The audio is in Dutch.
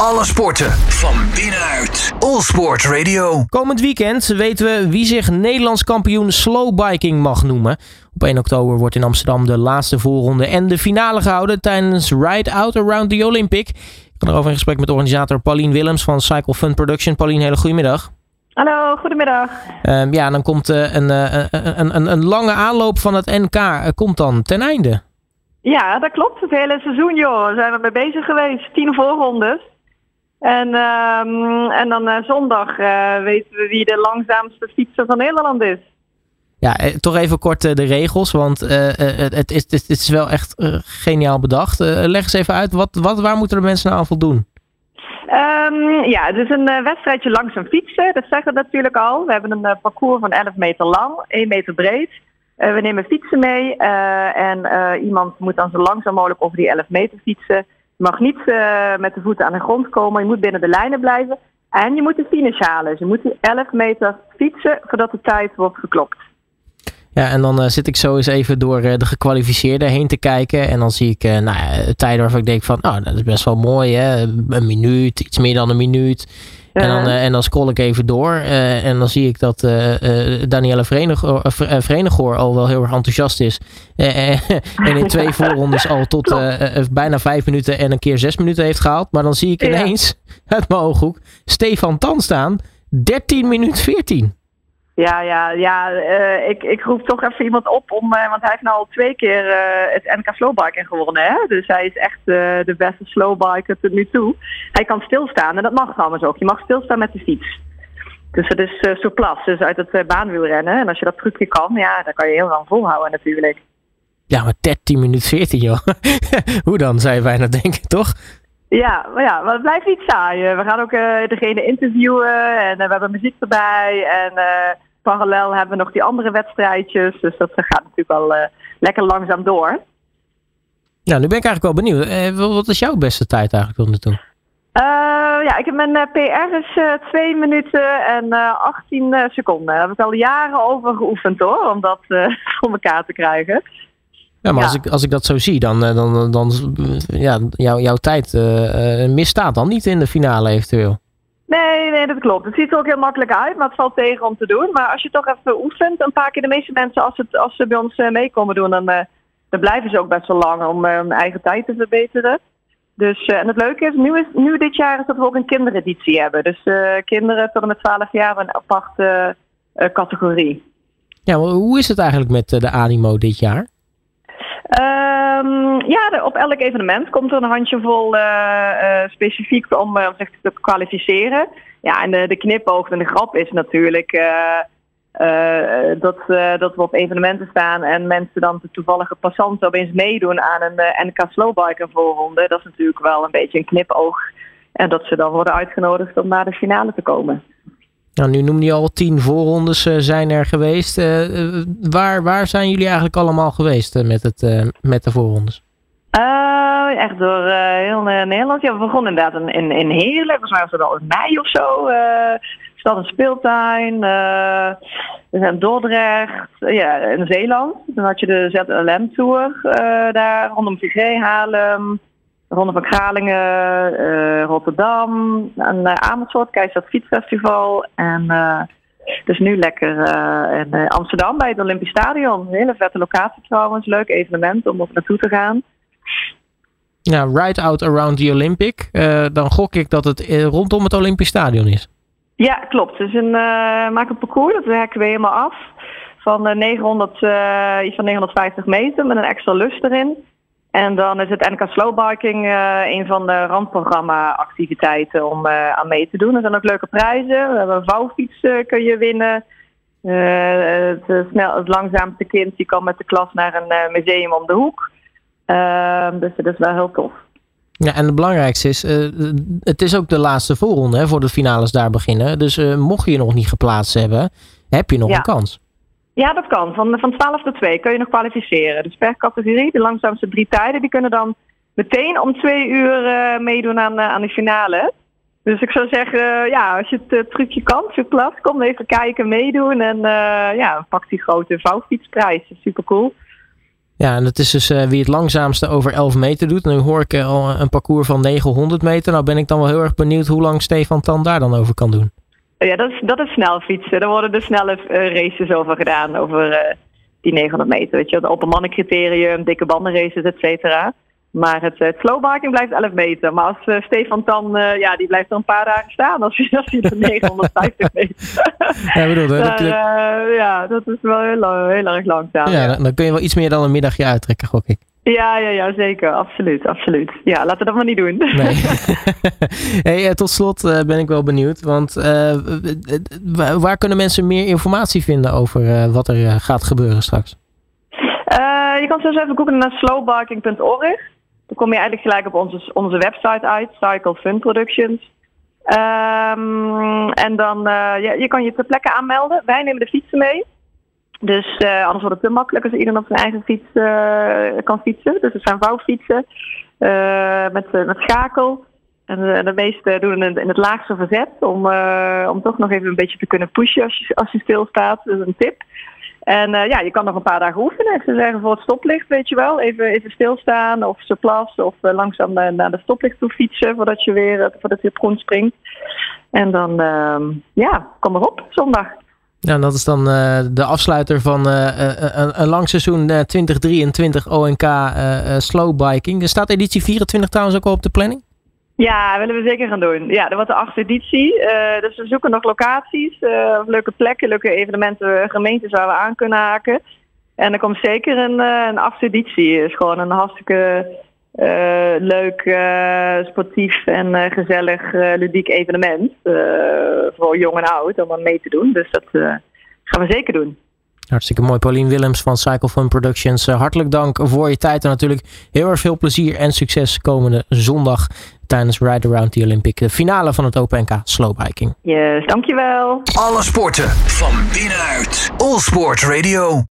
Alle sporten van binnenuit. All Sport Radio. Komend weekend weten we wie zich Nederlands kampioen slowbiking mag noemen. Op 1 oktober wordt in Amsterdam de laatste voorronde en de finale gehouden tijdens Ride Out Around the Olympic. Ik ga erover in gesprek met organisator Paulien Willems van Cycle Fun Production. Paulien, hele goedemiddag. Hallo, goedemiddag. Um, ja, dan komt uh, een, uh, een, een, een, lange aanloop van het NK uh, komt dan ten einde. Ja, dat klopt. Het hele seizoen, joh. Zijn we mee bezig geweest. Tien voorrondes. En, um, en dan zondag weten we wie de langzaamste fietser van Nederland is. Ja, toch even kort de regels, want het, is, het is wel echt geniaal bedacht. leg eens even uit, wat, wat, waar moeten de mensen nou aan voldoen? Um, ja, het is een wedstrijdje langzaam fietsen. Dat zeggen we natuurlijk al. We hebben een parcours van 11 meter lang, 1 meter breed. We nemen fietsen mee en iemand moet dan zo langzaam mogelijk over die 11 meter fietsen. Je mag niet met de voeten aan de grond komen. Je moet binnen de lijnen blijven. En je moet de finish halen. Dus je moet die 11 meter fietsen voordat de tijd wordt geklopt. Ja, en dan uh, zit ik zo eens even door uh, de gekwalificeerden heen te kijken. En dan zie ik uh, nou tijden waarvan ik denk van, nou, dat is best wel mooi, hè. Een minuut, iets meer dan een minuut. En, dan, en dan scroll ik even door. en dan zie ik dat Danielle Verenighoor al wel heel erg enthousiast is. en in twee voorrondes al tot bijna vijf minuten en een keer zes minuten heeft gehaald. Maar dan zie ik ineens uit mijn ooghoek Stefan Tan staan. 13 minuten 14. Ja, ja, ja. Uh, ik, ik roep toch even iemand op om, uh, want hij heeft nou al twee keer uh, het NK Slowbiken gewonnen. Hè? Dus hij is echt de beste slowbiker tot nu toe. Hij kan stilstaan en dat mag trouwens ook. Je mag stilstaan met de fiets. Dus dat is uh, surplus, dus uit het baanwielrennen. En als je dat trucje kan, ja, dan kan je heel lang volhouden natuurlijk. Ja, maar 13 minuten 14 joh. Hoe dan, zou je bijna denken, toch? Ja, maar ja, maar het blijft niet saai. We gaan ook degene interviewen en we hebben muziek erbij en parallel hebben we nog die andere wedstrijdjes. Dus dat gaat natuurlijk wel lekker langzaam door. Ja, nu ben ik eigenlijk wel benieuwd. Eh, wat is jouw beste tijd eigenlijk tot nu toe? Ja, ik heb mijn PR is uh, 2 minuten en 18 seconden. Daar heb ik al jaren over geoefend hoor, om dat voor elkaar te krijgen. Ja, maar ja. Als, ik, als ik dat zo zie, dan, dan, dan, dan ja, jou, jouw tijd misstaat dan niet in de finale eventueel. Nee, nee, dat klopt. Het ziet er ook heel makkelijk uit, maar het valt tegen om te doen. Maar als je toch even oefent, een paar keer de meeste mensen, als, het, als ze bij ons uh, meekomen doen, dan, uh, dan blijven ze ook best wel lang om uh, hun eigen tijd te verbeteren. Dus, en het leuke is nu, is, nu dit jaar is dat we ook een kindereditie hebben. Dus kinderen tot en met 12 jaar een aparte categorie. Ja, maar hoe is het eigenlijk met de animo dit jaar? Um, ja, op elk evenement komt er een handjevol uh, specifiek om, uh, zich te kwalificeren. Ja, en de, de knipoog en de grap is natuurlijk dat, dat we op evenementen staan en mensen dan de toevallige passanten opeens meedoen aan een NK Slowbiker voorronde. Dat is natuurlijk wel een beetje een knipoog. En dat ze dan worden uitgenodigd om naar de finale te komen. Nou, nu noemde je al tien voorrondes uh, zijn er geweest. Uh, waar, waar zijn jullie eigenlijk allemaal geweest met, het, met de voorrondes? echt door heel Nederland. Ja, we begonnen inderdaad in, in, in Heerlen. Volgens mij was het in mei of zo. Stad en Speeltuin. we zijn Dordrecht. ja, in Zeeland. Dan had je de ZLM Tour daar. Rondom VG, Haarlem. Ronde van Kralingen, uh, Rotterdam, en uh, Amersfoort, Keizat Fietsfestival. En uh, dus nu lekker in Amsterdam bij het Olympisch Stadion. Een hele vette locatie trouwens, leuk evenement om op naartoe te gaan. Ja, Ride Out Around the Olympic. dan gok ik dat het rondom het Olympisch Stadion is. Ja, klopt. Dus een, maak een parcours, dat werken we helemaal af. Van, 900, iets van 950 meter met een extra lust erin. En dan is het NK Slowbiking uh, een van de randprogramma-activiteiten om uh, aan mee te doen. Er zijn ook leuke prijzen. We hebben een vouwfiets uh, kun je winnen. het, snel, het langzaamste kind die kan met de klas naar een museum om de hoek. Ehm, dus dat is wel heel tof. Ja, en het belangrijkste is, het is ook de laatste voorronde hè, voor de finales daar beginnen. Dus mocht je je nog niet geplaatst hebben, heb je nog ja. een kans. Ja, dat kan. Van, van 12 tot 2 kun je nog kwalificeren. Dus per categorie, de langzaamste drie tijden, die kunnen dan meteen om twee uur uh, meedoen aan, uh, aan de finale. Dus ik zou zeggen, uh, ja, als je het trucje kan, surplus, kom even kijken, meedoen. En ja, pak die grote vouwfietsprijs. Super cool. Ja, en dat is dus wie het langzaamste over 11 meter doet. nu hoor ik al een parcours van 900 meter. Nou ben ik dan wel heel erg benieuwd hoe lang Stefan Tan daar dan over kan doen. Ja, dat is, dat is snel fietsen. Daar worden de snelle races over gedaan. Over die 900 meter. Weet je, het open mannencriterium, dikke bandenraces, et cetera. Maar het, het slowbiking blijft 11 meter. Maar als uh, Stefan dan, uh, ja, die blijft er een paar dagen staan als hij, als hij de 950 meter. ja, bedoel, dat, uh, ja, dat is wel heel, heel erg langzaam. Ja, Dan, dan, kun je wel iets meer dan een middagje uittrekken, gok ik. Ja, ja, ja, zeker. Absoluut, absoluut. Ja, laten we dat maar niet doen. Nee. hey, tot slot ben ik wel benieuwd. Want waar kunnen mensen meer informatie vinden over wat er gaat gebeuren straks? je kan zo even googlen naar slowbarking.org. Dan kom je eigenlijk gelijk op onze, onze website uit, Cycle Fun Productions. Um, en dan, ja, je kan je ter plekke aanmelden. Wij nemen de fietsen mee. Dus uh, anders wordt het te makkelijk als iedereen op zijn eigen fiets uh, kan fietsen. Dus het zijn vouwfietsen met, met schakel. En de meeste doen het in het laagste verzet om, om toch nog even een beetje te kunnen pushen als je, als je stilstaat. Dat is een tip. En ja, je kan nog een paar dagen oefenen. Ze zeggen voor het stoplicht, weet je wel. Even, even stilstaan of ze plassen of langzaam naar, de stoplicht toe fietsen voordat je weer voordat je op groen springt. En dan, ehm, ja, kom erop, zondag. Ja, dat is dan de afsluiter van een, een, lang seizoen 2023 ONK Slow Biking. Er staat editie 24 trouwens ook al op de planning? Ja, willen we zeker gaan doen. Ja, dat wordt de achtste dus we zoeken nog locaties, leuke plekken, leuke evenementen, gemeentes waar we aan kunnen haken. En er komt zeker een, een achtste is gewoon een hartstikke leuk, sportief en gezellig, ludiek evenement. voor jong en oud om aan mee te doen. Dus dat gaan we zeker doen. Hartstikke mooi. Paulien Willems van Cycle Fun Productions. hartelijk dank voor je tijd en natuurlijk heel erg veel plezier en succes komende zondag tijdens Ride Around the Olympic. De finale van het Open NK Slowbiking. Yes, dankjewel. Alle sporten van binnenuit. All Sport Radio.